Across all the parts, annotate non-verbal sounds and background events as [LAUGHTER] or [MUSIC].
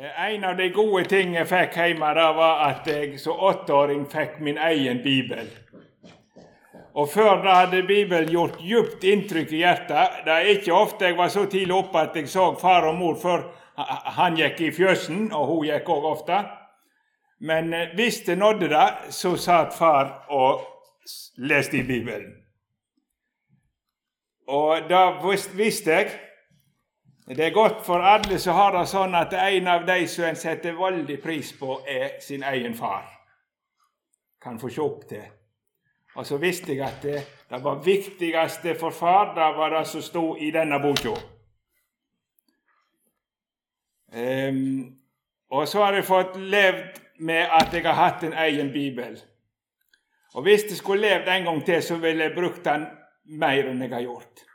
Eh, en av de gode tingene jeg fikk hjemme, det var at jeg som åtteåring fikk min egen bibel. Og Før da hadde Bibelen gjort djupt inntrykk i hjertet. Det er ikke ofte jeg var så tidlig oppe at jeg så far og mor før han gikk i fjøsen, og hun gikk òg ofte. Men eh, hvis det nådde det, så satt far og leste i Bibelen. Og da visste jeg det er godt for alle som har det sånn at en av de som en setter veldig pris på, er sin egen far. Kan få se opp til. Og så visste jeg at det, det var viktigste for far, det var det som sto i denne boka. Um, og så har jeg fått levd med at jeg har hatt en egen bibel. Og hvis jeg skulle levd en gang til, så ville jeg brukt den mer enn jeg har gjort.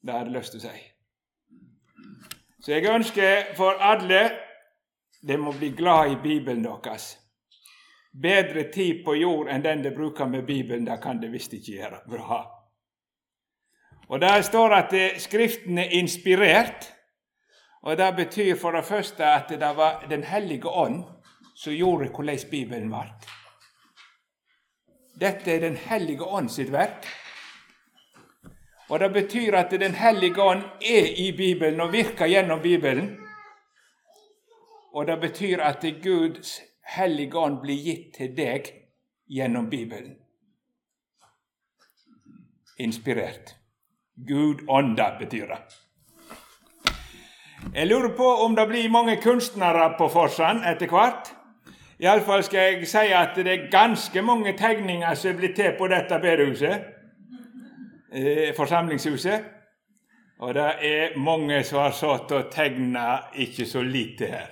Det har jeg lyst til å si. Så jeg ønsker for alle de må bli glad i Bibelen deres. Bedre tid på jord enn den de bruker med Bibelen, det kan de visst ikke gjøre bra. Og Der står at Skriften er inspirert. Og Det betyr for det første at det var Den hellige ånd som gjorde hvordan Bibelen ble. Dette er Den hellige ånd sitt verk. Og Det betyr at Den hellige ånd er i Bibelen og virker gjennom Bibelen. Og det betyr at Guds hellige ånd blir gitt til deg gjennom Bibelen. Inspirert. Gud ånda, betyr det. Jeg lurer på om det blir mange kunstnere på Forsand etter hvert. Iallfall skal jeg si at det er ganske mange tegninger som er blitt til på dette bedehuset eh, forsamlingshuset. Og det er mange som har satt og tegna ikke så lite her.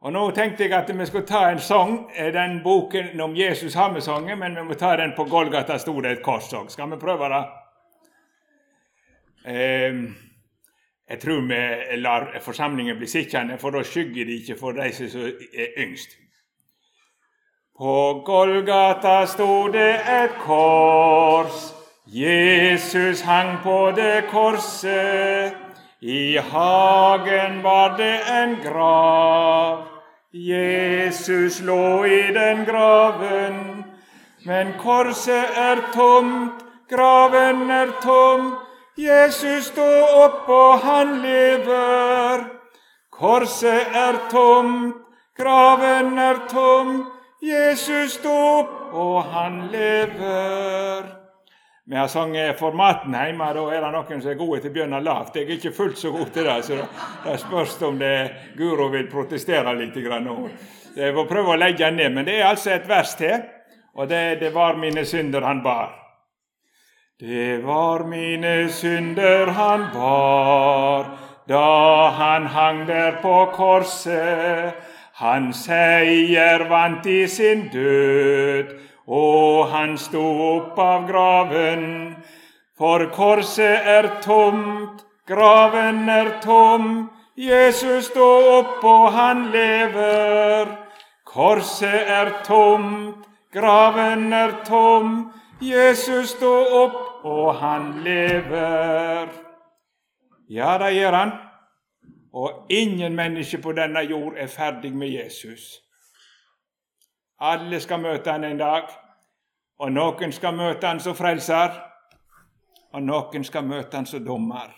Og Nå tenkte jeg at vi skulle ta en sang, den boken om Jesus har vi sunget, men vi må ta den på Golgata sto det et kors òg. Skal vi prøve det? Eh, jeg tror vi lar forsamlingen bli sittende, for da skygger de ikke for de som er yngst. På Golgata sto det et kors. Jesus hang på det korset, i hagen var det en grav. Jesus lå i den graven, men korset er tomt, graven er tom. Jesus sto opp, og han lever. Korset er tomt, graven er tom. Jesus sto opp, og han lever. Vi har sunget Formaten hjemme. Da er det noen som er gode til å begynne lavt. Jeg er ikke fullt så god til det, så det spørs om det Guro vil protestere litt nå. Jeg får prøve å legge den ned. Men det er altså et vers til, og det, det var mine synder han bar. Det var mine synder han bar da han hang der på korset. Han seier vant i sin død og han sto opp av graven. For korset er tomt, graven er tom. Jesus sto opp, og han lever. Korset er tomt, graven er tom. Jesus sto opp, og han lever. Ja, det gjør han. Og ingen menneske på denne jord er ferdig med Jesus. Alle skal møte han en dag, og noen skal møte han som frelser, og noen skal møte han som dommer.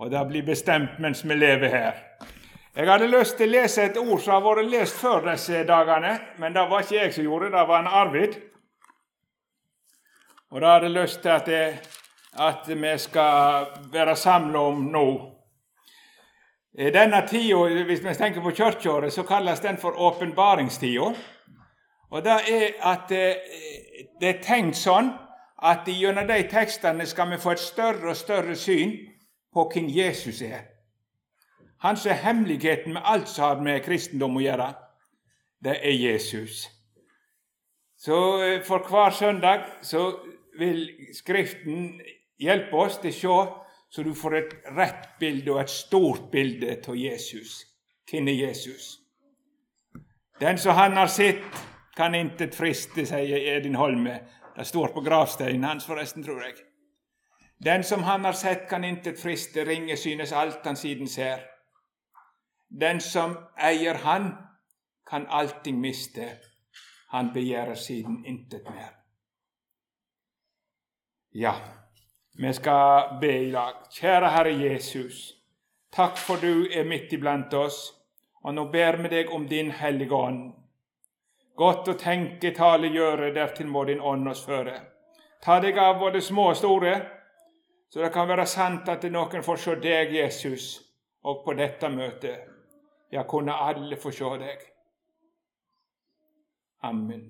Og det blir bestemt mens vi lever her. Jeg hadde lyst til å lese et ord som har vært lest før disse dagene, men det var ikke jeg som gjorde det, det var en Arvid. Og det hadde jeg lyst til at, jeg, at vi skal være samla om nå. Denne tida, hvis vi tenker på kirkeåret, så kalles den for åpenbaringstida. Og det er at eh, det er tenkt sånn at gjennom de tekstene skal vi få et større og større syn på hvem Jesus er. Han som er hemmeligheten med alt som har med kristendom å gjøre, det er Jesus. Så eh, for hver søndag så vil Skriften hjelpe oss til å se så du får et rett bilde og et stort bilde av Jesus. Hvem er Jesus? Den som han har sett, kan intet friste, sier Edin Holme. Det står på gravsteinen hans, forresten, tror jeg. Den som han har sett, kan intet friste, ringe synes alt han siden ser. Den som eier Han, kan allting miste. Han begjærer siden intet mer. Ja, vi skal be i lag. Kjære Herre Jesus, takk for du er midt iblant oss, og nå ber vi deg om Din Hellige Ånd. Godt å tenke, tale, gjøre, dertil må Din Ånd oss føre. Ta deg av både små og store, så det kan være sant at noen får se deg, Jesus, og på dette møtet. Ja, kunne alle få se deg. Amen.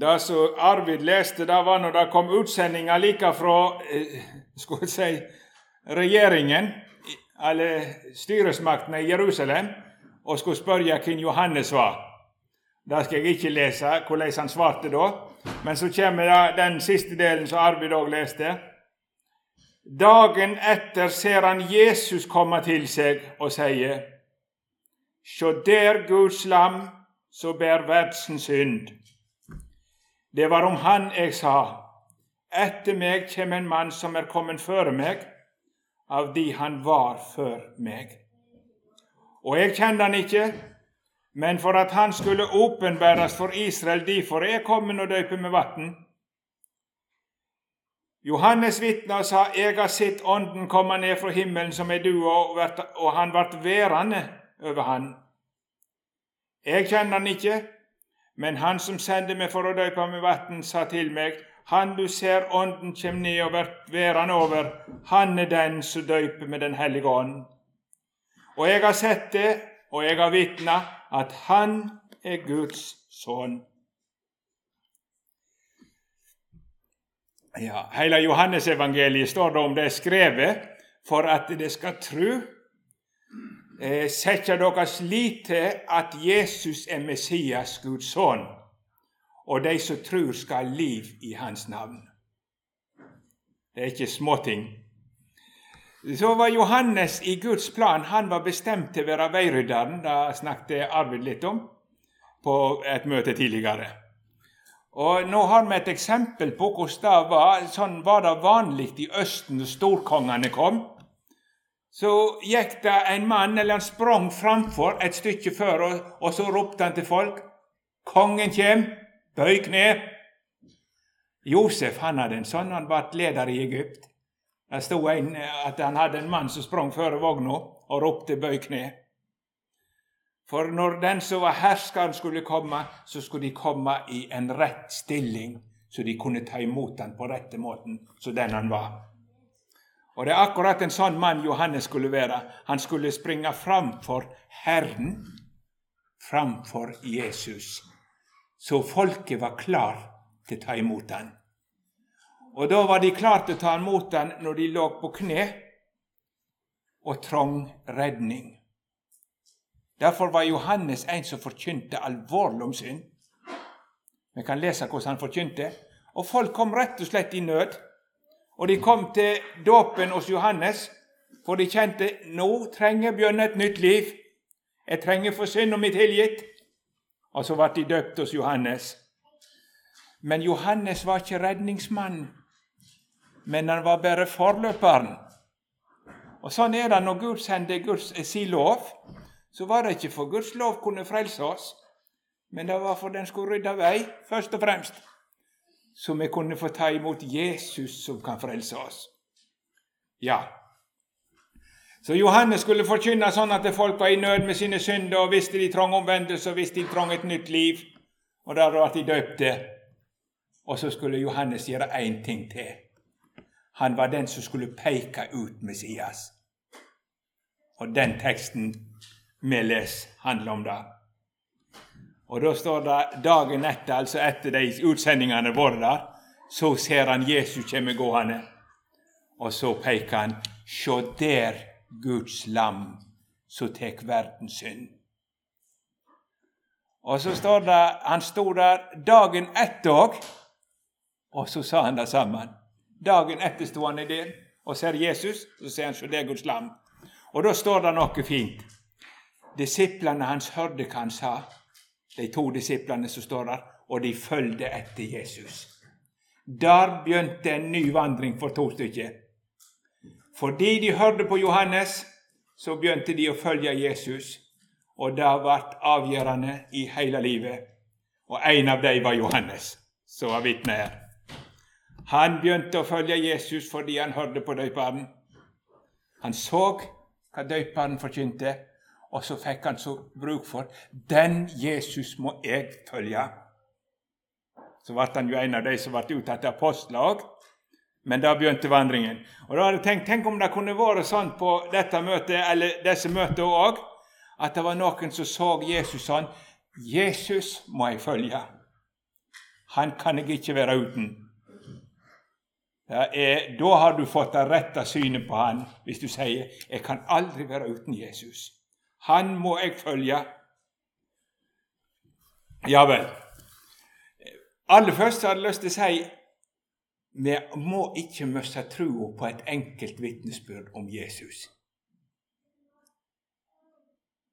Det som Arvid leste, det var når det kom utsendinger like fra eh, jeg si, regjeringen, eller styresmaktene i Jerusalem, og skulle spørre hvem Johannes var. Det skal jeg ikke lese, hvordan han svarte da. Men så kommer den siste delen som Arvid òg leste. Dagen etter ser han Jesus komme til seg og sier, Sjå der Guds lam som bærer verdens synd. Det var om han jeg sa, etter meg kommer en mann som er kommet før meg, av de han var før meg. Og jeg kjenner han ikke, men for at han skulle åpenbæres for Israel, derfor er jeg kommet og døype med vann. Johannes vitna sa, Jeg har sett Ånden komme ned fra himmelen som er du, og han vart værende over han. Jeg kjenner han ikke, men han som sendte meg for å døype med vann, sa til meg, Han du ser Ånden kjem ned og vert værende over, han er den som døyper med Den hellige ånd. Og jeg har sett det, og jeg har vitna at han er Guds sønn. Ja, Hele Johannesevangeliet står det om det er skrevet for at det skal tru. Eh, Setter deres lit til at Jesus er Messias, Guds sønn, og de som tror, skal ha liv i hans navn. Det er ikke småting. Så var Johannes i Guds plan han var bestemt til å være veirydderen. Det snakket Arvid litt om på et møte tidligere. Og Nå har vi et eksempel på hvordan det var. Sånn var det vanlig i Østen når storkongene kom. Så gikk det en mann, eller han sprang framfor et stykke før, og, og så ropte han til folk. 'Kongen kjem, bøy kne.' Josef han hadde en sånn, han ble leder i Egypt. Det sto en, at han hadde en mann som sprang før vogna og ropte 'bøy kne'. For når den som var herskeren, skulle komme, så skulle de komme i en rett stilling, så de kunne ta imot han på rette måten, som den han var. Og Det er akkurat en sånn mann Johannes skulle være. Han skulle springe framfor Herren, framfor Jesus, så folket var klar til å ta imot han. Og da var de klare til å ta imot den når de lå på kne og trong redning. Derfor var Johannes en som forkynte alvorlig om synd. Vi kan lese hvordan han forkynte. Og folk kom rett og slett i nød. Og de kom til dåpen hos Johannes, for de kjente nå trenger Bjørn et nytt liv. Jeg trenger for synd og mitt tilgitt. Og så ble de døpt hos Johannes. Men Johannes var ikke redningsmannen, men han var bare forløperen. Og Sånn er det når Gud sender Guds eh, sin lov. Så var det ikke for Guds lov kunne frelse oss, men det var for den skulle rydde vei, først og fremst. Så vi kunne få ta imot Jesus som kan frelse oss. Ja. Så Johannes skulle forkynne sånn at folk var i nød med sine synder og visste de trang omvendelse og visste de trang et nytt liv. Og der ble de døpte. Og så skulle Johannes gjøre én ting til. Han var den som skulle peke ut Messias. Og den teksten vi leser, handler om det. Og Da står det dagen etter, altså etter de utsendingene våre der, så ser han Jesus komme gående. Og så peker han Se der Guds lam som tek verdens synd. Og så står det Han sto der dagen etter òg, og så sa han det sammen. Dagen etter sto han i det, og ser Jesus, så ser han så det er Guds lam. Og da står det noe fint. Disiplene hans hørte hva han sa, de to disiplene som står der, og de følgde etter Jesus. Der begynte en ny vandring for to stykker. Fordi de hørte på Johannes, så begynte de å følge Jesus, og det ble avgjørende i hele livet. Og en av dem var Johannes, som var vitne her. Han begynte å følge Jesus fordi han hørte på døperen. Han så hva døperen forkynte, og så fikk han så bruk for den Jesus må jeg følge. Så ble han jo en av de som ble uttatt til apostler òg. Men da begynte vandringen. Og da hadde jeg tenkt, Tenk om det kunne vært sånn på dette møtet, eller disse møtene òg, at det var noen som så Jesus sånn Jesus må jeg følge. Han kan jeg ikke være uten. Er, da har du fått det rette synet på han hvis du sier 'Jeg kan aldri være uten Jesus'. Han må jeg følge. Ja vel. Aller først hadde jeg lyst til å si vi må ikke miste troa på et enkelt vitnesbyrd om Jesus.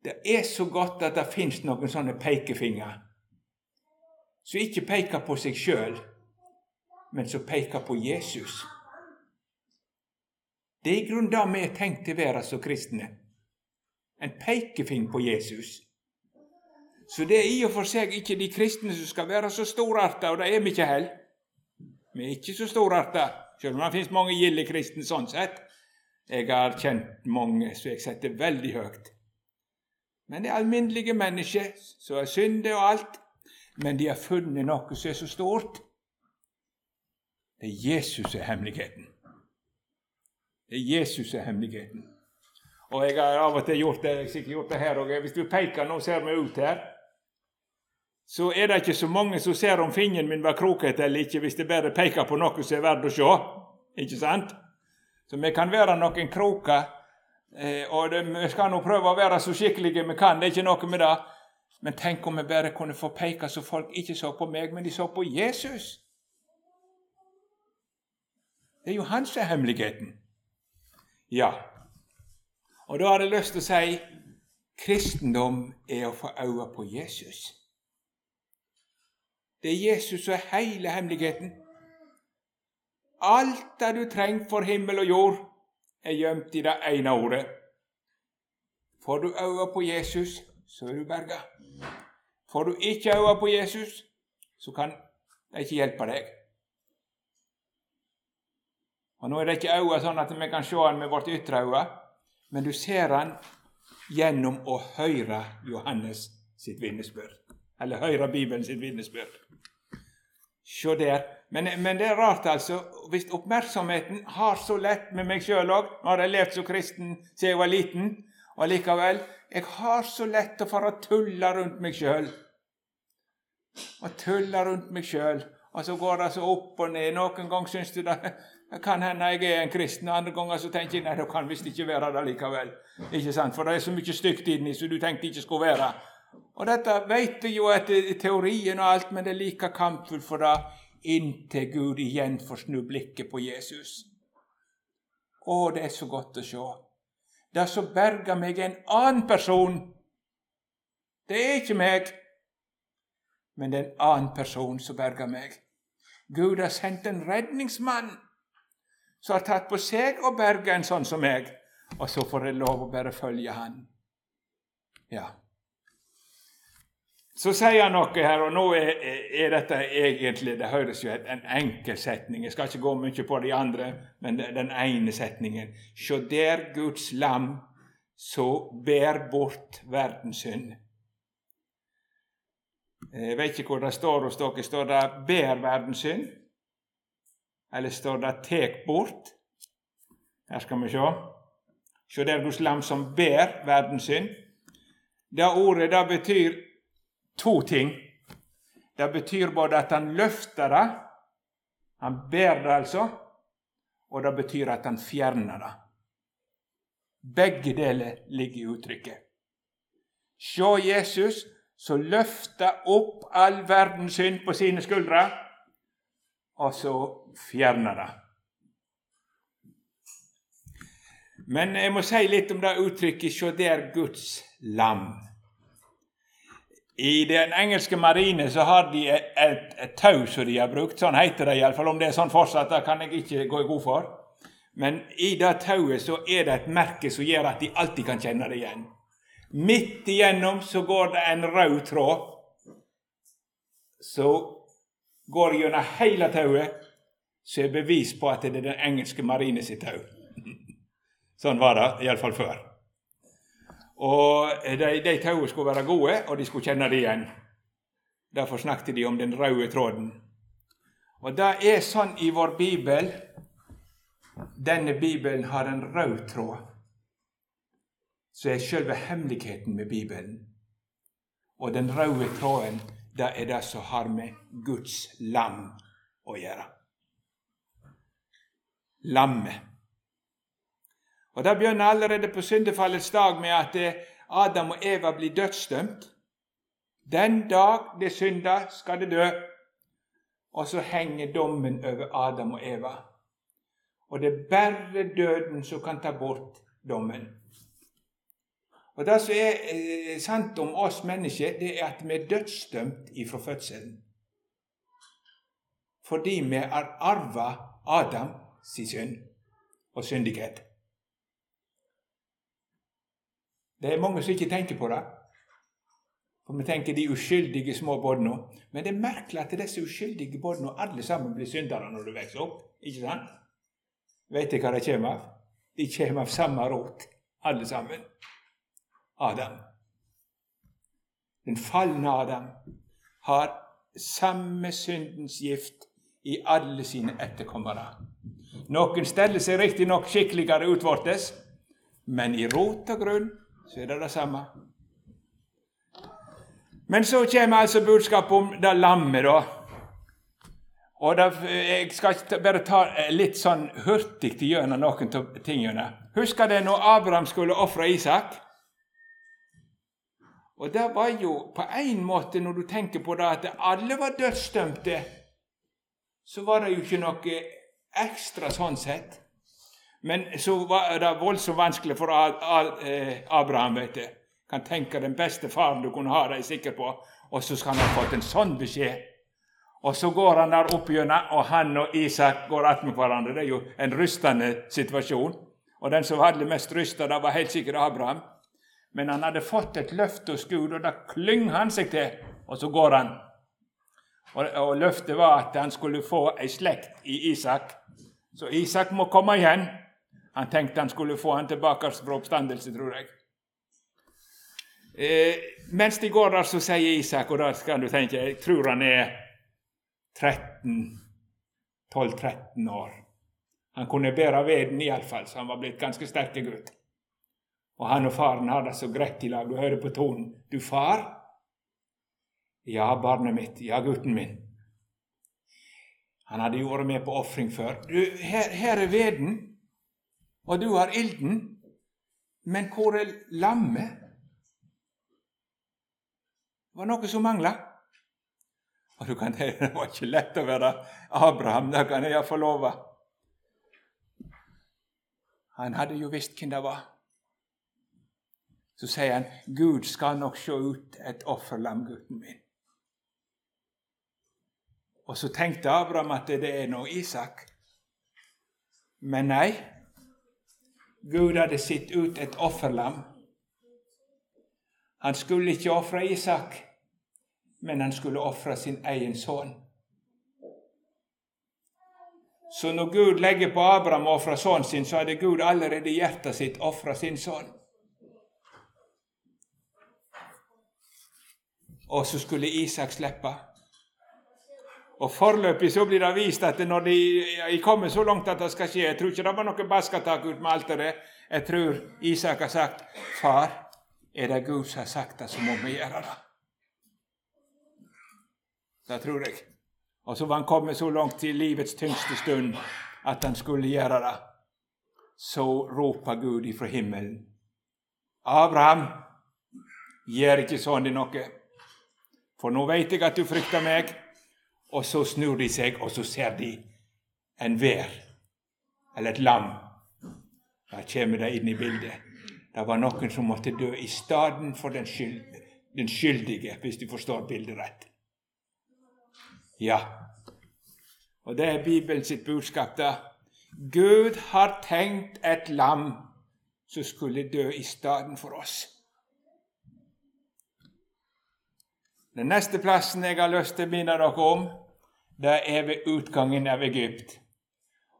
Det er så godt at det fins noen sånne pekefingre som ikke peker på seg sjøl, men som peker på Jesus. Det er i grunnen det vi er tenkt til å være som kristne. En pekefinger på Jesus. Så det er i og for seg ikke de kristne som skal være så storarta, og det er vi ikke heller. Vi er ikke så storarta, selv om det finnes mange gilde kristne sånn sett. Jeg har kjent mange som jeg setter veldig høyt. Men det er alminnelige mennesker som er syndige og alt. Men de har funnet noe som er så stort. Det er Jesus er hemmeligheten. Det er Jesus er hemmeligheten. Og jeg har av og til gjort det, jeg har sikkert gjort det her òg. Hvis du peker nå, ser vi ut her så er det ikke så mange som ser om fingeren min var krokete eller ikke, hvis det bare peker på noe som er verdt å se. Ikke sant? Så vi kan være noen kroker, eh, og vi skal nå prøve å være så skikkelige vi kan. Det er ikke noe med det. Men tenk om vi bare kunne få peke så folk ikke så på meg, men de så på Jesus. Det er jo han som er hemmeligheten. Ja. Og da har jeg lyst til å si kristendom er å få øye på Jesus. Det er Jesus som er hele hemmeligheten. Alt det du trenger for himmel og jord, er gjemt i det ene ordet. Får du øye på Jesus, så er du berga. Får du ikke øye på Jesus, så kan det ikke hjelpe deg. Og Nå er det ikke øye sånn at vi kan se han med vårt ytre øye, men du ser han gjennom å høre Johannes sitt vitnesbyrd. Eller høyre Bibelen sitt vitnesbyrd. Se der. Men, men, det er rart, altså. Hvis oppmerksomheten har så lett med meg sjøl òg Nå har jeg levd som kristen siden jeg var liten, og likevel Jeg har så lett å fare tulle rundt meg sjøl. Og tulle rundt meg sjøl. Og så går det så opp og ned. Noen ganger syns du det, kan hende jeg er en kristen, andre ganger så tenker jeg nei, det kan visst ikke være det likevel. Ikke sant? For det er så mye stygt inni som du tenkte ikke skulle være. Og dette vet vi jo etter teorien og alt, men det er like kampfullt for det inntil Gud igjen får snu blikket på Jesus. Å, det er så godt å se. Det som berga meg, en annen person. Det er ikke meg, men det er en annen person som berga meg. Gud har sendt en redningsmann som har tatt på seg å berge en sånn som meg, og så får jeg lov å bare følge han. Ja. Så sier han noe her, og nå er, er dette egentlig Det høres jo en enkel setning. Jeg skal ikke gå mye på de andre, men den ene setningen. Sjå der Guds lam så bær bort verdens synd. Jeg vet ikke hvor det står hos dere. Står det 'bær verdens synd'? Eller står det 'tek bort'? Her skal vi se. Sjå der Guds lam som bær verdens synd. Det ordet det betyr to ting. Det betyr både at han løfter det, han ber det altså, og det betyr at han fjerner det. Begge deler ligger i uttrykket. Se Jesus som løfter opp all verdens synd på sine skuldre, og så fjerner det. Men jeg må si litt om det uttrykket 'se der Guds lam'. I den engelske marine så har de et, et tau som de har brukt. Sånn heter det iallfall. Om det er sånn fortsatt, det kan jeg ikke gå i god for. Men i det tauet så er det et merke som gjør at de alltid kan kjenne det igjen. Midt igjennom så går det en rød tråd. Så går det gjennom hele tauet, så er bevis på at det er den engelske marine sitt tau. [LAUGHS] Sånn var det iallfall før. Og De, de tauene skulle være gode, og de skulle kjenne det igjen. Derfor snakket de om den røde tråden. Og det er sånn i vår bibel. Denne bibelen har en rød tråd, som er selve hemmeligheten med Bibelen. Og den røde tråden, det er det som har med Guds lam å gjøre. Lammet. Og Det begynner allerede på syndefallets dag med at Adam og Eva blir dødsdømt. Den dag det synder, skal det dø. Og så henger dommen over Adam og Eva. Og det er bare døden som kan ta bort dommen. Og Det som er eh, sant om oss mennesker, det er at vi er dødsdømt ifra fødselen. Fordi vi har arva Adam sin synd og syndighet. Det er mange som ikke tenker på det. For vi tenker de uskyldige små barna. Men det er merkelig at disse uskyldige barna alle sammen blir syndere når du vokser opp. Ikke sant? Vet du hva det kommer av? De kommer av samme rot, alle sammen. Adam. Den falne Adam har samme syndens gift i alle sine etterkommere. Noen steller seg riktignok skikkeligere utvortes, men i rot og grunn så er det det samme. Men så kommer altså budskapet om det lammet, da. Og da, Jeg skal bare ta litt sånn hurtig gjennom noen av tingene. Husker dere når Abraham skulle ofre Isak? Og det var jo på en måte, når du tenker på det, at alle var dødsdømte, så var det jo ikke noe ekstra sånn sett. Men så var det voldsomt vanskelig for eh, Abraham. vet du. Kan tenke den beste faren du kunne ha, det er jeg sikker på. Og så skal han ha fått en sånn beskjed. Og så går han der opp gjennom, og han og Isak går attmed hverandre. Det er jo en rystende situasjon. Og den som var det mest rysta, det var helt sikkert Abraham. Men han hadde fått et løfte hos Gud, og da klynger han seg til, og så går han. Og, og løftet var at han skulle få ei slekt i Isak. Så Isak må komme igjen. Han tenkte han skulle få han tilbake fra oppstandelse, tror jeg. Eh, mens de går der, så sier Isak, og da skal du tenke Jeg tror han er 12-13 år. Han kunne bære veden iallfall, så han var blitt ganske sterk gutt. Og han og faren har det så greit i lag. Du hører på tonen. 'Du, far?' 'Ja, barnet mitt. Ja, gutten min.' Han hadde jo vært med på ofring før. Du, her, her er veden og du har ilden, men hvor er lammet? Det var noe som mangla. Og du kan tenke, [LAUGHS] Det var ikke lett å være Abraham, det kan jeg få love. Han hadde jo visst hvem det var. Så sier han, 'Gud skal nok se ut et offerlam, gutten min'. Og så tenkte Abraham at det er nå Isak. Men nei, Gud hadde sett ut et offerlam. Han skulle ikke ofre Isak, men han skulle ofre sin egen sønn. Så når Gud legger på Abraham å ofre sønnen sin, så hadde Gud allerede i hjertet sitt ofra sin sønn. Og så skulle Isak slippe. Og Foreløpig så blir det vist at når de er kommet så langt at det skal skje Jeg tror ikke det var noe basketak ut med alteret. Jeg tror Isak har sagt, 'Far, er det Gud som har sagt det, så må vi gjøre det.' Det tror jeg. Og så var han kommet så langt til livets tyngste stund at han skulle gjøre det. Så roper Gud ifra himmelen. Abraham, gjør ikke sånn i noe, for nå veit jeg at du frykter meg. Og så snur de seg, og så ser de en vær, eller et lam. Da kommer det inn i bildet. Det var noen som måtte dø i stedet for den, skyld, den skyldige, hvis du forstår bildet rett. Ja. Og det er Bibelen sitt budskap. da. Gud har tenkt et lam som skulle dø i stedet for oss. Den neste plassen jeg har lyst til å minne dere om, det er ved utgangen av Egypt.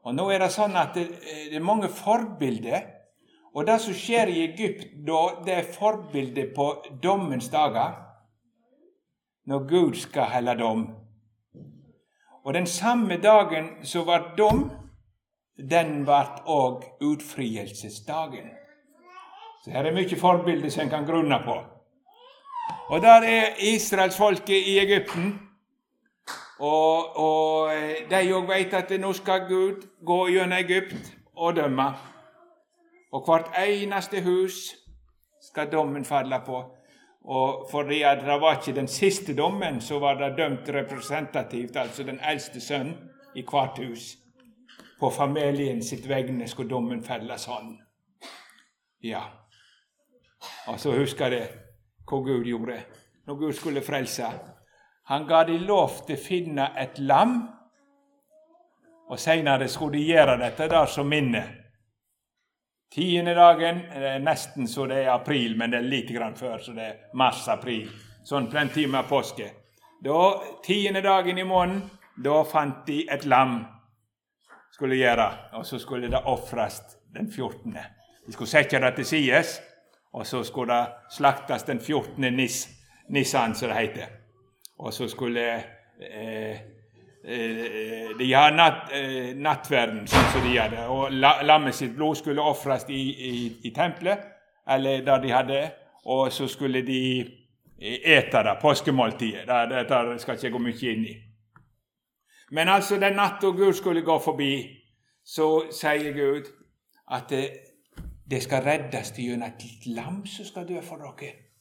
Og Nå er det sånn at det, det er mange forbilder. Og det som skjer i Egypt da, det er forbildet på dommens dager, når Gud skal helle dom. Og den samme dagen som var dom, den ble òg utfrielsesdagen. Så her er mye forbilder som en kan grunne på. Og der er israelsfolket i Egypten. Og, og de òg veit at nå skal Gud gå gjennom Egypt og dømme. Og hvert eneste hus skal dommen falle på. Og fordi det var ikke den siste dommen, så var det dømt representativt, altså den eldste sønnen i hvert hus. På familien sitt vegne skulle dommen felle sånn. Ja. Og så husker jeg hva Gud gjorde når Gud skulle frelse. Han ga de lov til å finne et lam, og seinere skulle de gjøre dette der som minne. Tiende dagen det er nesten så det er april, men det er lite grann før, så det er mars-april. Sånn på den tida med påske. Da, Tiende dagen i måneden, da fant de et lam skulle gjøre, og så skulle det ofres den 14. De skulle sette det til side, og så skulle det slaktes den 14. Nis, Nissan, som det heter. Og så skulle eh, Eh, de ha natt, eh, nattverden, sånn som de hadde. Og lammet sitt blod skulle ofres i, i, i, tempelet, eller der de hadde og så skulle de eh, ete det, påskemåltidet. Dette skal ikke jeg gå mye inn i. Men altså, den natta Gud skulle gå forbi, så sier Gud at det, det skal reddes gjennom et lam som skal dø for dere.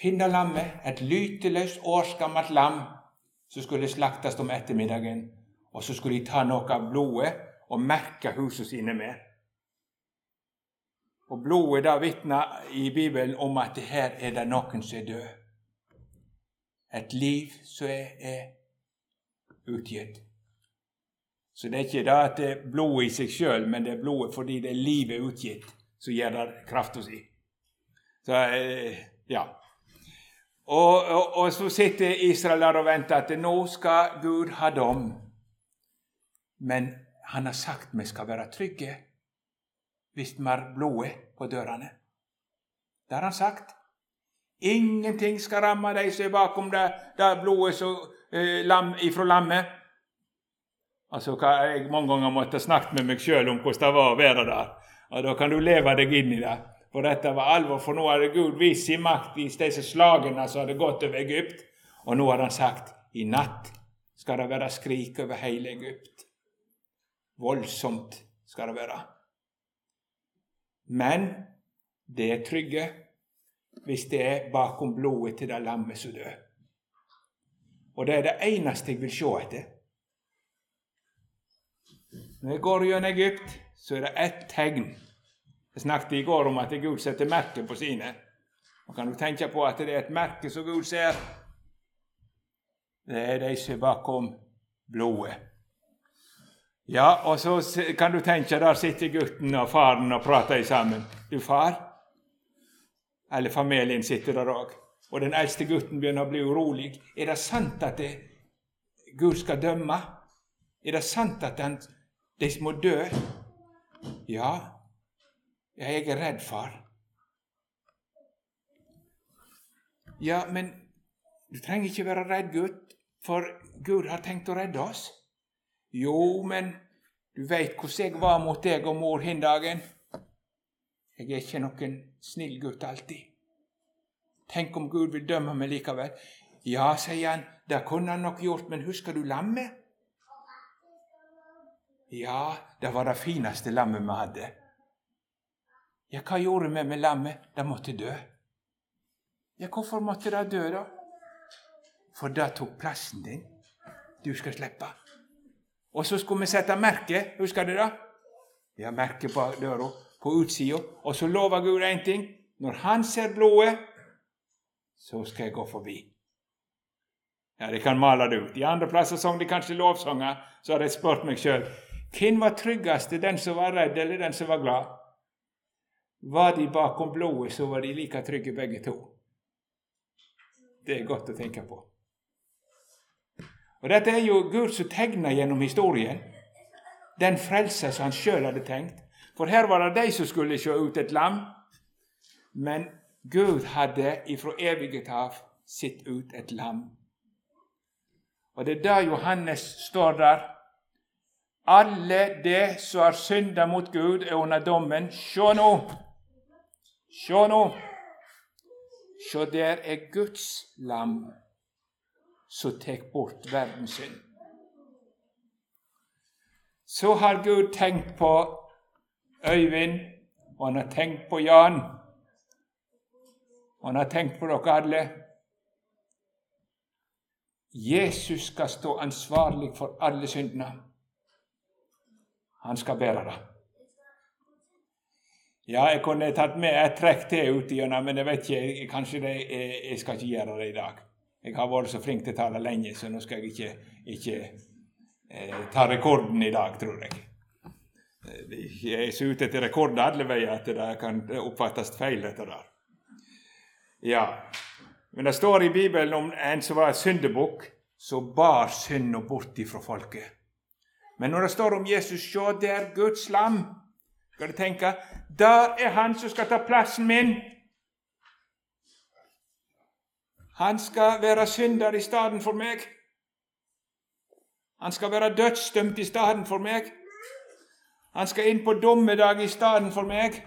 Finne lammet, et lyteløst, årsgammelt lam som skulle slaktes om ettermiddagen. Og så skulle de ta noe av blodet og merke husene sine med. Og Blodet da vitner i Bibelen om at her er det noen som er død. Et liv som er, er utgitt. Så det er ikke det at det er blodet i seg sjøl, men det er blodet fordi det er livet utgitt, som gjør det krafta si. Så, eh, ja. Og, og, og, så sitter Israel der og venter at nå skal Gud ha dom. Men han har sagt vi skal være trygge hvis vi har blodet på dørene. Det har han sagt. Ingenting skal ramme de som er bakom det, det blodet så, eh, lam, ifra lammet. Altså, Jeg mange ganger måtte snakke med meg sjøl om hvordan det var å være der. Og Da kan du leve deg inn i det. For dette var alvor, for nå hadde Gud vist sin makt i disse slagene som hadde gått over Egypt. Og nå hadde han sagt i natt skal det være skrik over hele Egypt. Voldsomt skal det være. Men det er trygge hvis det er bakom blodet til det lammet som dør. Og det er det eneste jeg vil se etter. Når jeg går gjennom Egypt, så er det ett tegn snakket i går om at Gud setter merke på sine. Og kan du tenke på at det er et merke som Gud ser. Det er de som er bakom blodet. Ja, og så kan du tenke, der sitter gutten og faren og prater sammen. Du, far? Eller familien sitter der òg. Og den eldste gutten begynner å bli urolig. Er det sant at det, Gud skal dømme? Er det sant at han, de må dø? Ja, ja, jeg er redd, far. Ja, men du trenger ikke være redd, gutt, for Gud har tenkt å redde oss. Jo, men du veit hvordan jeg var mot deg og mor hin dagen. Jeg er ikke noen snill gutt alltid. Tenk om Gud vil dømme meg likevel. Ja, sier han, det kunne han nok gjort, men husker du lammet? Ja, det var det fineste lammet vi hadde. Ja, hva gjorde vi med lammet? Det måtte dø. Ja, hvorfor måtte det dø, da? For det tok plassen din. Du skal slippe. Og så skulle vi sette merke, husker du det? Ja, merke på døra, på utsida. Og så lover Gud én ting. Når han ser blodet, så skal jeg gå forbi. Ja, De kan male det ut. I andre plasser sang de kanskje lovsanger. Så har jeg spurt meg sjøl Hvem var tryggest, den som var redd, eller den som var glad? Var de bakom blodet, så var de like trygge begge to. Det er godt å tenke på. Og Dette er jo Gud som tegner gjennom historien den frelse som han sjøl hadde tenkt. For her var det de som skulle se ut et lam, men Gud hadde ifra evighet av sett ut et lam. Og det er det Johannes står der. Alle det som har synda mot Gud, er under dommen. Sjå nå! Sjå nå! Sjå, der er Guds lam som tek bort verdens synd. Så har Gud tenkt på Øyvind, og han har tenkt på Jan. Og han har tenkt på dere alle. Jesus skal stå ansvarlig for alle syndene. Han skal bære det. Ja, jeg kunne tatt med et trekk til ut igjennom, men jeg vet ikke, kanskje det, jeg, jeg skal ikke gjøre det i dag. Jeg har vært så flink til å tale lenge, så nå skal jeg ikke, ikke eh, ta rekorden i dag, tror jeg. Jeg er så ute etter rekord alle veier at det kan oppfattes feil, dette der. Ja, men det står i Bibelen om en som var syndebukk, som bar synda bort ifra folket. Men når det står om Jesus, sjå der Guds lam, skal du tenke, der er han som skal ta plassen min. Han skal være synder i stedet for meg. Han skal være dødsdømt i stedet for meg. Han skal inn på dommedag i stedet for meg.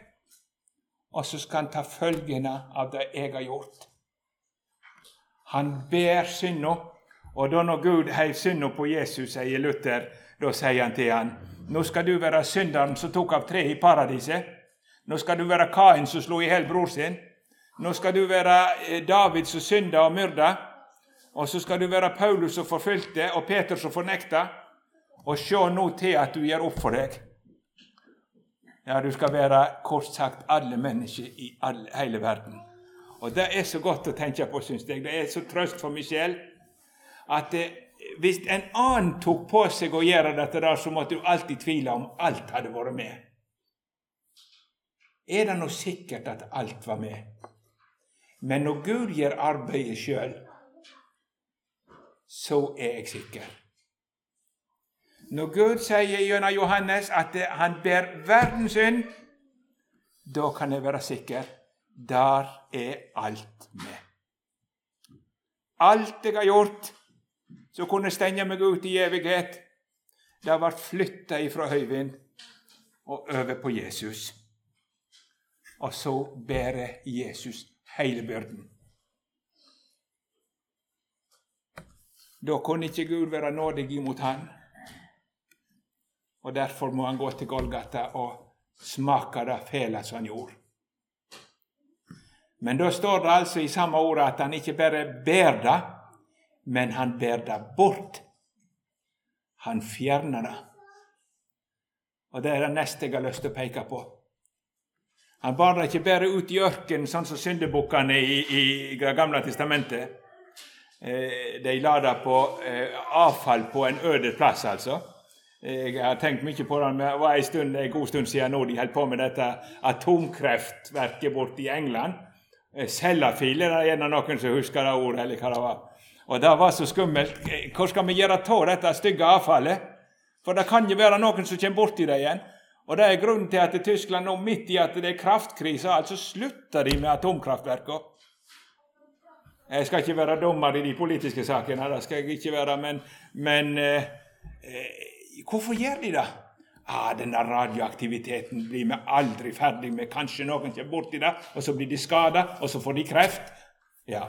Og så skal han ta følgene av det jeg har gjort. Han ber synda. Og da når Gud heiv synda på Jesus, sier Luther, da sier han til han, nå skal du være synderen som tok av tre i paradiset. Nå skal du være Kain som slo i hjel bror sin. Nå skal du være eh, David som synda og myrda. Og så skal du være Paulus som forfulgte, og Peter som fornekta. Og se nå til at du gjør opp for deg. Ja, du skal være kort sagt alle mennesker i alle, hele verden. Og det er så godt å tenke på, syns jeg. Det er så trøst for meg selv at det, eh, hvis en annen tok på seg å gjøre dette, der, så måtte du alltid tvile om alt hadde vært med. Er det nå sikkert at alt var med? Men når Gud gjør arbeidet sjøl, så er jeg sikker. Når Gud sier gjennom Johannes at han ber verdens synd, da kan jeg være sikker. Der er alt med. Alt jeg har gjort som kunne stenge meg ut i evighet, det ble flytta ifra Høyvind og over på Jesus. Og så bærer Jesus hele byrden. Da kunne ikke Gud være nådig imot han. Og Derfor må han gå til Golgata og smake det fela som han gjorde. Men da står det altså i samme ordet at han ikke bare bærer det, men han ber det bort. Han fjerner det. Og det er det neste jeg har lyst til å peke på. Han bar det ikke bare ut i ørkenen, sånn som syndebukkene i, i, Det gamle testamentet. Eh, de la det på eh, avfall på en øde plass, altså. Jeg har tenkt mye på det. Det var en, stund, en god stund siden nå de holdt på med dette atomkreftverket borte i England. Eh, Sellafield er det gjerne noen som husker det ordet, eller hva det var. Og Det var så skummelt. Hva skal vi gjøre av dette stygge avfallet? For det kan jo være noen som kommer borti det igjen. Og Det er grunnen til at Tyskland nå, midt i at det er kraftkrise, altså slutter de med atomkraftverkene. Jeg skal ikke være dommer i de politiske sakene, det skal jeg ikke være, men, men eh, eh Hvorfor gjør de det? Ah, denne radioaktiviteten blir vi aldri ferdig med. Kanskje noen kommer borti det, og så blir de skada, og så får de kreft. Ja,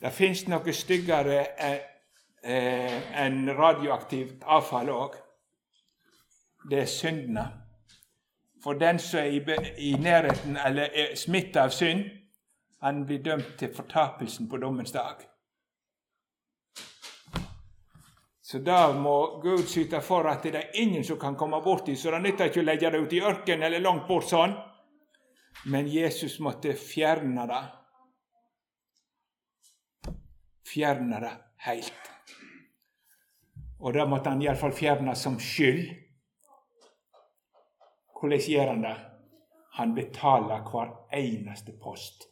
Det fins noe styggere eh, eh, enn radioaktivt avfall òg. Det er syndene. For den som er i, nærheten eller er smitta av synd, han blir dømt til fortapelsen på dommens dag. Så da må Gud syte for at det er ingen som kan komme borti, så det nytter ikke å legge det ut i ørkenen eller langt bort sånn. Men Jesus måtte fjerne det. Fjerne det helt. Og da måtte han iallfall fjerne som skyld. Hvordan gjør han det? Han betaler hver eneste post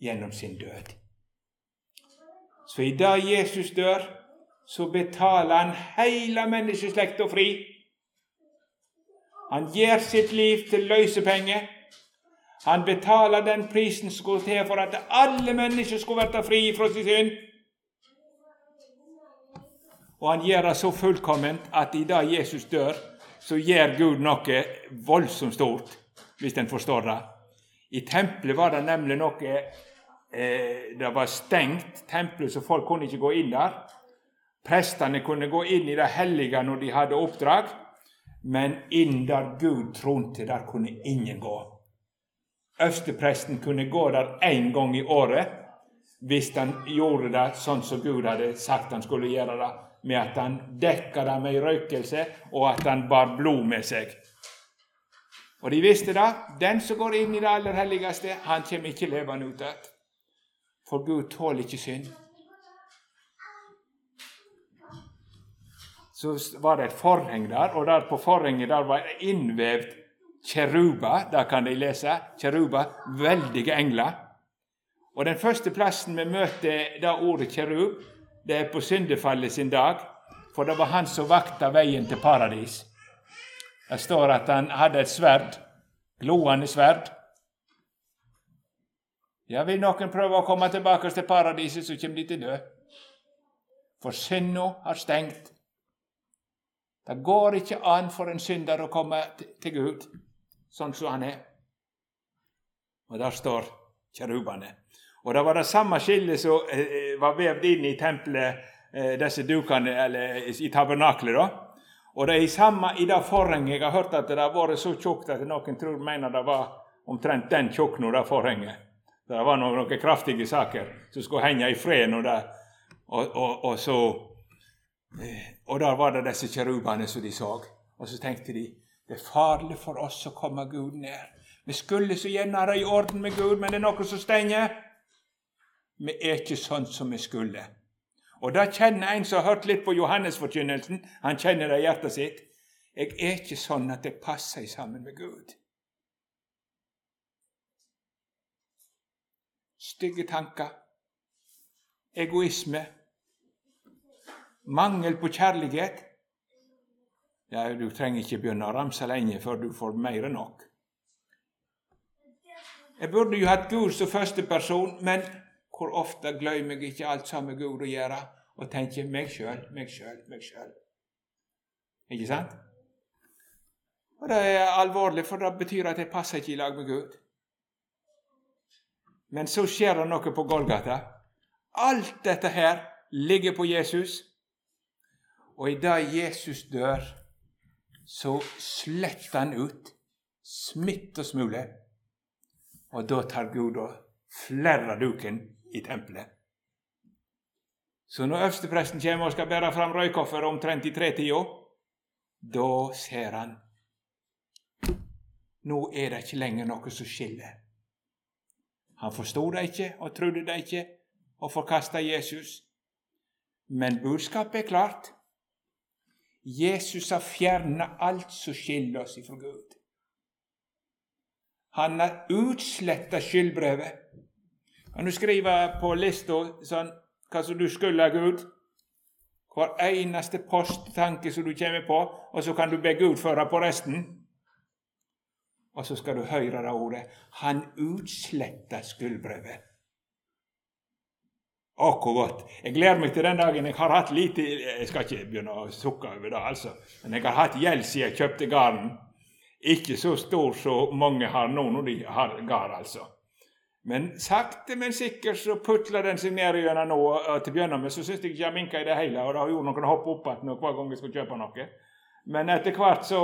gjennom sin død. Så i dag Jesus dør, så betaler han hele menneskeslekta fri. Han gir sitt liv til løsepenge. Han betaler den prisen som skulle til for at alle mennesker skulle bli fri fra sin synd. Og han gjør det så fullkomment at i dag Jesus dør, så gjør Gud noe voldsomt stort, hvis en forstår det. I tempelet var det nemlig noe eh, Det var stengt, tempelet, så folk kunne ikke gå inn der. Prestene kunne gå inn i det hellige når de hadde oppdrag, men inn der Gud tronte, der kunne ingen gå. Øverstepresten kunne gå der én gang i året hvis han gjorde det sånn som Gud hadde sagt han skulle gjøre det, med at han dekka det med røykelse, og at han bar blod med seg. Og de visste det. Den som går inn i det aller helligste, han kommer ikke levende ut igjen. For Gud tåler ikke synd. Så var det et forheng der, og der på forhenget der var innvevd kjeruber. Der kan de lese. Kjeruba, veldige engler. Og Den første plassen vi møter det ordet kjerub, det er på syndefallet sin dag, for det var han som vakta veien til paradis. Det står at han hadde et sverd, gloende sverd. Ja, Vil noen prøve å komme tilbake til paradiset, så kommer de til dø. For synda har stengt. Det går ikke an for en synder å komme til Gud sånn som han er. Og der står kjerubene. Og det var det samme skillet som eh, var vevd inn i tempelet, eh, disse dukene, eller i tabernaklet. da. Og det er samme i det forhenget Jeg har hørt at det har vært så tjukt at noen tror mener det var omtrent den tjukken nå, det forhenget. Det var noen, noen, kraftige saker som skulle henge i fred. Og, det, og, og, og, så, eh, og der var det disse kjerubene som de så. Og så tenkte de det er farlig for oss å komme Gud ned. Vi skulle så gjerne ha det i orden med Gud, men det er noe som stenger. Vi er ikke sånn som vi skulle. Og da kjenner en som har hørt litt på Johannesforkynnelsen, han kjenner det i hjertet sitt. Jeg er ikke sånn at jeg passer sammen med Gud. Stygge tanker, egoisme, mangel på kjærlighet. Ja, Du trenger ikke begynne å ramse lenge før du får mer enn nok. Jeg burde jo hatt Gud som første person, men hvor ofte glemmer jeg ikke alt som har Gud å gjøre, og tenker meg sjøl, meg sjøl, meg sjøl. Ikke sant? Og Det er alvorlig, for det betyr at jeg passer ikke i lag med Gud. Men så skjer det noe på Golgata. Alt dette her ligger på Jesus. Og i det Jesus dør, så sletter han ut smitt og smule. Og da tar Gud og flerrer duken i tempelet. Så når øverstepresten kommer og skal bære fram røykofferet omtrent i tretida, da ser han Nå er det ikke lenger noe som skiller. Han forsto det ikke og trodde det ikke og forkasta Jesus. Men budskapet er klart. Jesus har fjerna alt som skiller oss ifra Gud. Han har utsletta skyldbrevet. Kan du skrive på lista sånn, hva som du skylder Gud? Hver eneste posttanke som du kommer på, og så kan du be Gud føre på resten. Og så skal du høre det ordet. Han utsletta skyldbrevet. Å, hvor godt. Jeg gleder meg til den dagen jeg har hatt lite Jeg skal ikke begynne å sukke over det, altså. Men jeg har hatt gjeld siden jeg kjøpte gården. Ikke så stor som mange har nå når de har gard, altså. Men sakte, men sikkert så putler den seg ned gjennom nå. og Til å begynne med så syns jeg ikke jeg minka i det hele. Og det har gjort noen hopp opp igjen hver gang jeg skal kjøpe noe. Men etter hvert så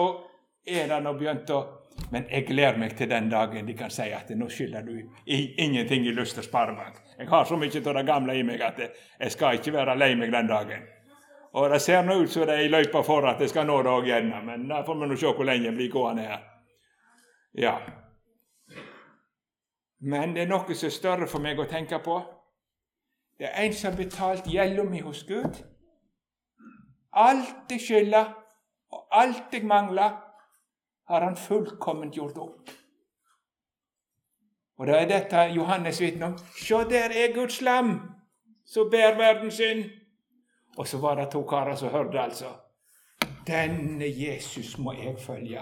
er det nå begynt å Men jeg gleder meg til den dagen de kan si at nå skylder du ingenting i Luster Sparebank. Jeg har så mye av det gamle i meg at jeg skal ikke være lei meg den dagen. Og det ser nå ut som det er i løypa for at jeg skal nå det òg igjen, men da får vi nå se hvor lenge jeg blir gående her. Ja. Men det er noe som er større for meg å tenke på. Det er en som har betalt gjelda mi hos Gud. Alt jeg skylder, og alt jeg mangler, har han fullkomment gjort opp. Og da er dette Johannes vitne om. Se, der er Guds lam som bærer verden sin. Og så var det to karer som hørte, altså. Denne Jesus må jeg følge.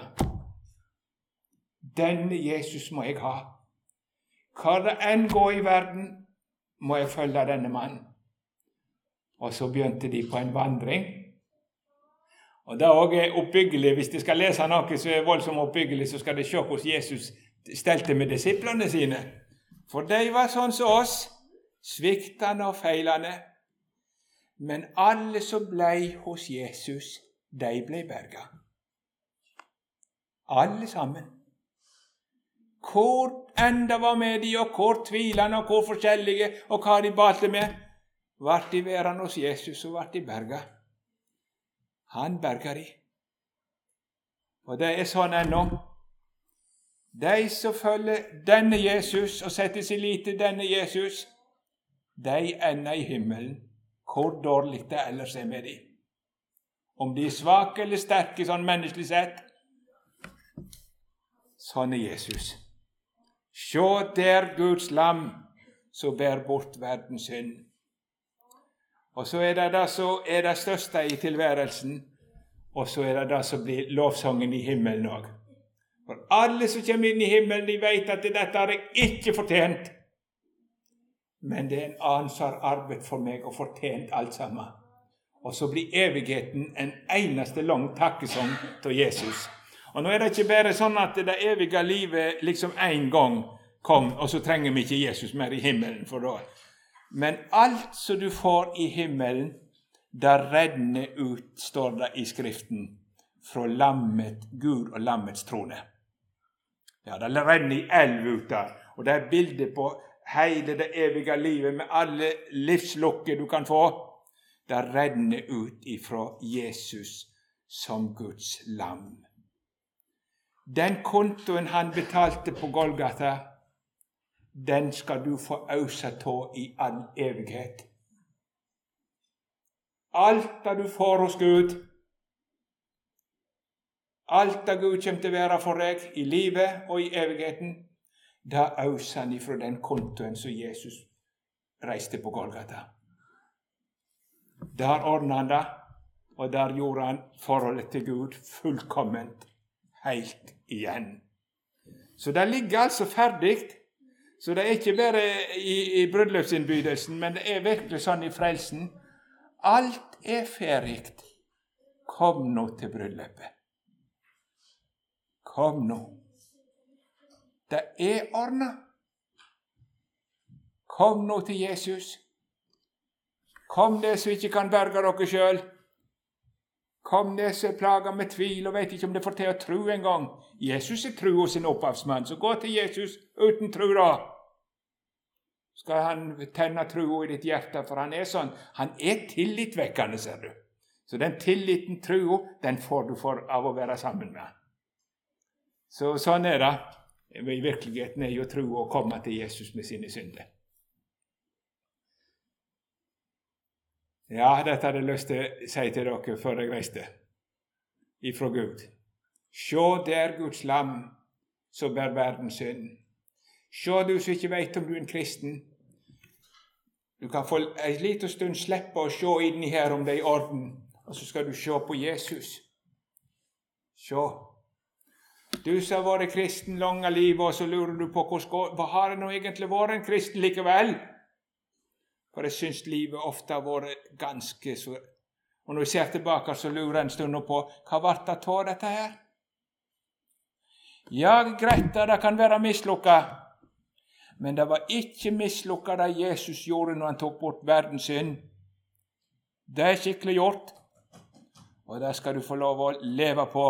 Denne Jesus må jeg ha. Hvor det enn går i verden, må jeg følge denne mannen. Og så begynte de på en vandring. Og Det òg er oppbyggelig. Hvis de skal lese noe som er voldsomt oppbyggelig, så skal de se hvordan Jesus stelte med disiplene sine. For de var sånn som oss, sviktende og feilende. Men alle som blei hos Jesus, de blei berga. Alle sammen. Hvor enn det var med de, og hvor tvilende og hvor forskjellige, og hva de balte med, vart de værende hos Jesus, og vart de berga. Han berga de. Og det er sånn ennå. De som følger denne Jesus og setter sin lit til denne Jesus, de ender i himmelen, hvor dårlig det ellers er med dem. Om de er svake eller sterke sånn menneskelig sett. Sånn er Jesus. Sjå der Guds lam som bærer bort verdens synd. Og så er det det som er det største i tilværelsen, og så er det det som blir lovsangen i himmelen òg. For alle som kommer inn i himmelen, de vet at dette har jeg ikke fortjent. Men det er en annen som har arbeidet for meg og fortjent alt sammen. Og så blir evigheten en eneste lang takkesang til Jesus. Og nå er det ikke bare sånn at det evige livet liksom én gang kom, og så trenger vi ikke Jesus mer i himmelen for da. Men alt som du får i himmelen, det renner ut, står det i Skriften, fra lammet, Gud og lammets trone. Ja, det renner i elv ut der, og det er bilde på hele det evige livet med alle livslukker du kan få. Det renner ut ifra Jesus som Guds lam. Den kontoen han betalte på Golgata, den skal du få ausa av i all evighet. Alt det du får hos Gud, alt det Gud kommer til å være for deg i livet og i evigheten, da auser han ifra den kontoen som Jesus reiste på Golgata. Der ordna han det, og der gjorde han forholdet til Gud fullkomment helt igjen. Så det ligger altså ferdig. Så det er ikke bare i, i bryllupsinnbydelsen, men det er virkelig sånn i frelsen. Alt er ferdig. Kom nå til bryllupet. Kom nå. Det er ordna. Kom nå til Jesus. Kom, det som ikke kan berge dere sjøl. Kom det som er plaga med tvil og vet ikke om det får til å tro engang. Jesus er hos sin opphavsmann, så gå til Jesus uten tro, da. Skal han tenne troa i ditt hjerte, for han er sånn. Han er tillitvekkende, ser du. Så den tilliten, troa, den får du for av å være sammen med han. Så sånn er det. I virkeligheten er jo tro å komme til Jesus med sine synder. Ja, dette hadde jeg lyst til å si til dere før jeg reiste ifra Gud. Sjå der Guds lam som bærer verdens synd. Sjå du som ikke veit om du er en kristen. Du kan få en liten stund slippe å se inni her om det er i orden, og så skal du se på Jesus. Sjå. Du som har vært kristen lange livet, og så lurer du på hva har nå egentlig vært en kristen likevel? For jeg syns livet ofte har vært ganske så Og når jeg ser tilbake, så lurer jeg en stund på hva ble det av dette her? Ja, greit det kan være mislukka, men det var ikke mislukka det Jesus gjorde når han tok bort verdens synd. Det er skikkelig gjort, og det skal du få lov å leve på.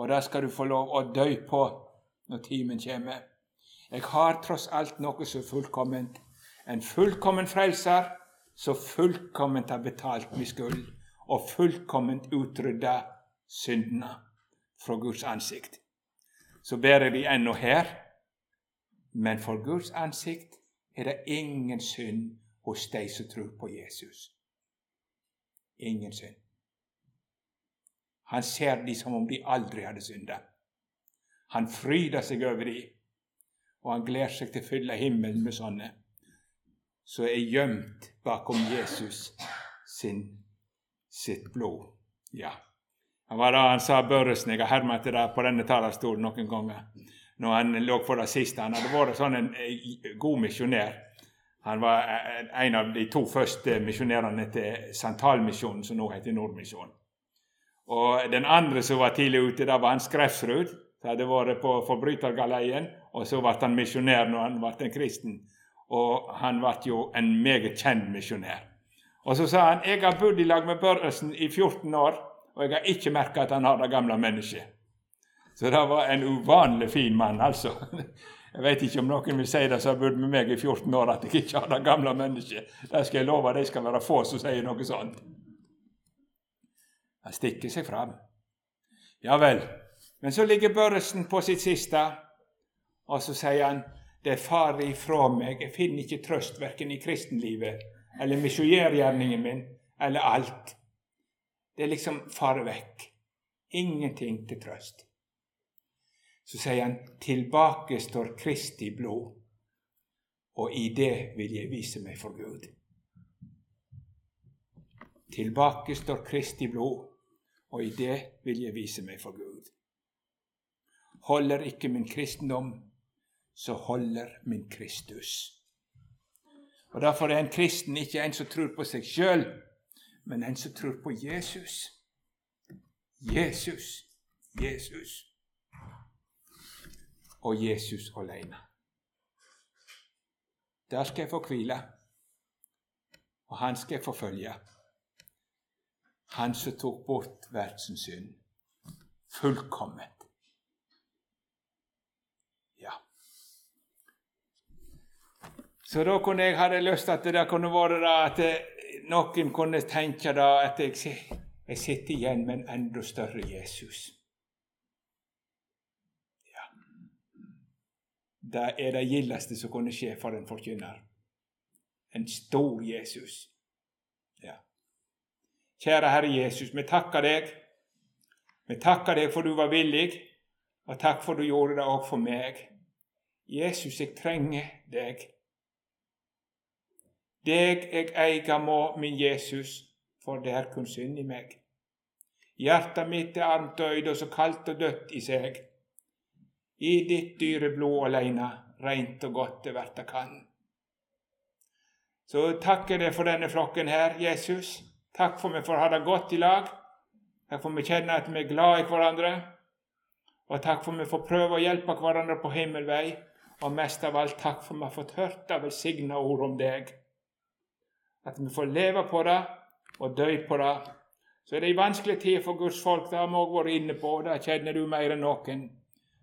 Og det skal du få lov å dø på når timen kommer. Jeg har tross alt noe så fullkomment en fullkommen frelser som fullkomment har betalt min skyld og fullkomment utrydda syndene fra Guds ansikt. Så bærer vi ennå her, men for Guds ansikt er det ingen synd hos de som tror på Jesus. Ingen synd. Han ser de som om de aldri hadde synda. Han fryder seg over de, og han gleder seg til å fylle himmelen med sånne som er gjemt bakom Jesus sin, sitt blod. Ja. Det var det han sa Børresen. Jeg har hermet det på denne talerstolen noen ganger. Når han lå for det siste. Han hadde vært sånn en eh, god misjonær. Han var eh, en av de to første misjonærene til Santalmisjonen, som nå heter Nordmisjonen. Og Den andre som var tidlig ute, da var han Skrefsrud som hadde vært på forbrytergaleien, og så ble han misjonær når han ble en kristen. Og han ble jo en meget kjent misjonær. Og så sa han jeg har bodd i lag med Børresen i 14 år, og jeg har ikke merka at han har det gamle mennesket. Så det var en uvanlig fin mann, altså. Jeg vet ikke om noen vil si det som har bodd med meg i 14 år, at jeg ikke har det gamle mennesket. Det skal jeg love, de skal være få som sier noe sånt. Han stikker seg fram. Ja vel, men så ligger Børresen på sitt siste, og så sier han det far ifra meg, jeg finner ikke trøst verken i kristenlivet eller misjonærgjerningen min eller alt. Det er liksom fare vekk. Ingenting til trøst. Så sier han tilbake står Kristi blod, og i det vil jeg vise meg for Gud. Tilbake står Kristi blod, og i det vil jeg vise meg for Gud. Holder ikke min kristendom, så holder min Kristus. Og Derfor er en kristen ikke en som tror på seg sjøl, men en som tror på Jesus. Jesus, Jesus og Jesus alene. Der skal jeg få hvile, og han skal jeg forfølge. Han som tok bort verdens synd. Fullkomment. Ja. Så da kunne jeg hadde lyst til at det kunne vært at noen kunne tenke da at jeg, jeg sitter igjen med en enda større Jesus. Det er det gildeste som kunne skje for en forkynner. En stor Jesus. Ja. Kjære Herre Jesus, vi takker deg. Vi takker deg for du var villig, og takk for du gjorde det òg for meg. Jesus, jeg trenger deg. Deg jeg eier må, min Jesus, for det er kun synd i meg. Hjertet mitt er armt døyd og så kaldt og dødt i seg. I ditt dyre blod alene, rent og godt det verta kan. Så takker jeg for denne flokken her, Jesus. Takk for vi får ha det godt i lag. Takk for vi kjenner at vi er glad i hverandre. Og takk for vi får prøve å hjelpe hverandre på himmelvei. Og mest av alt takk for vi har fått hørt det velsigna ord om deg. At vi får leve på det og dø på det. Så er det ei vanskelig tid for Guds folk. Det har vi òg vært inne på. Det kjenner du mer enn noen.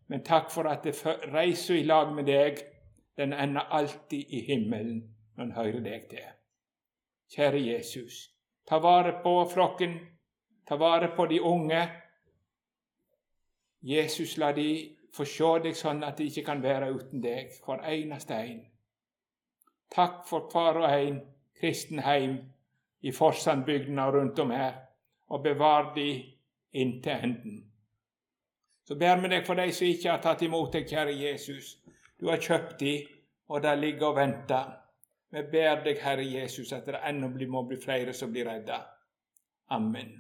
Men takk for at reiser i lag med deg. Den ender alltid i himmelen når en hører deg til. Kjære Jesus, ta vare på flokken. Ta vare på de unge. Jesus, la de få se deg sånn at de ikke kan være uten deg, hver eneste en. Takk for hver og en kristen heim i Forsandbygdene og rundt om her, og bevar de inntil enden. Så ber vi deg for de som ikke har tatt imot deg, kjære Jesus. Du har kjøpt de, og de ligger og venter. Vi ber deg, Herre Jesus, at det ennå må bli flere som blir redda. Amen.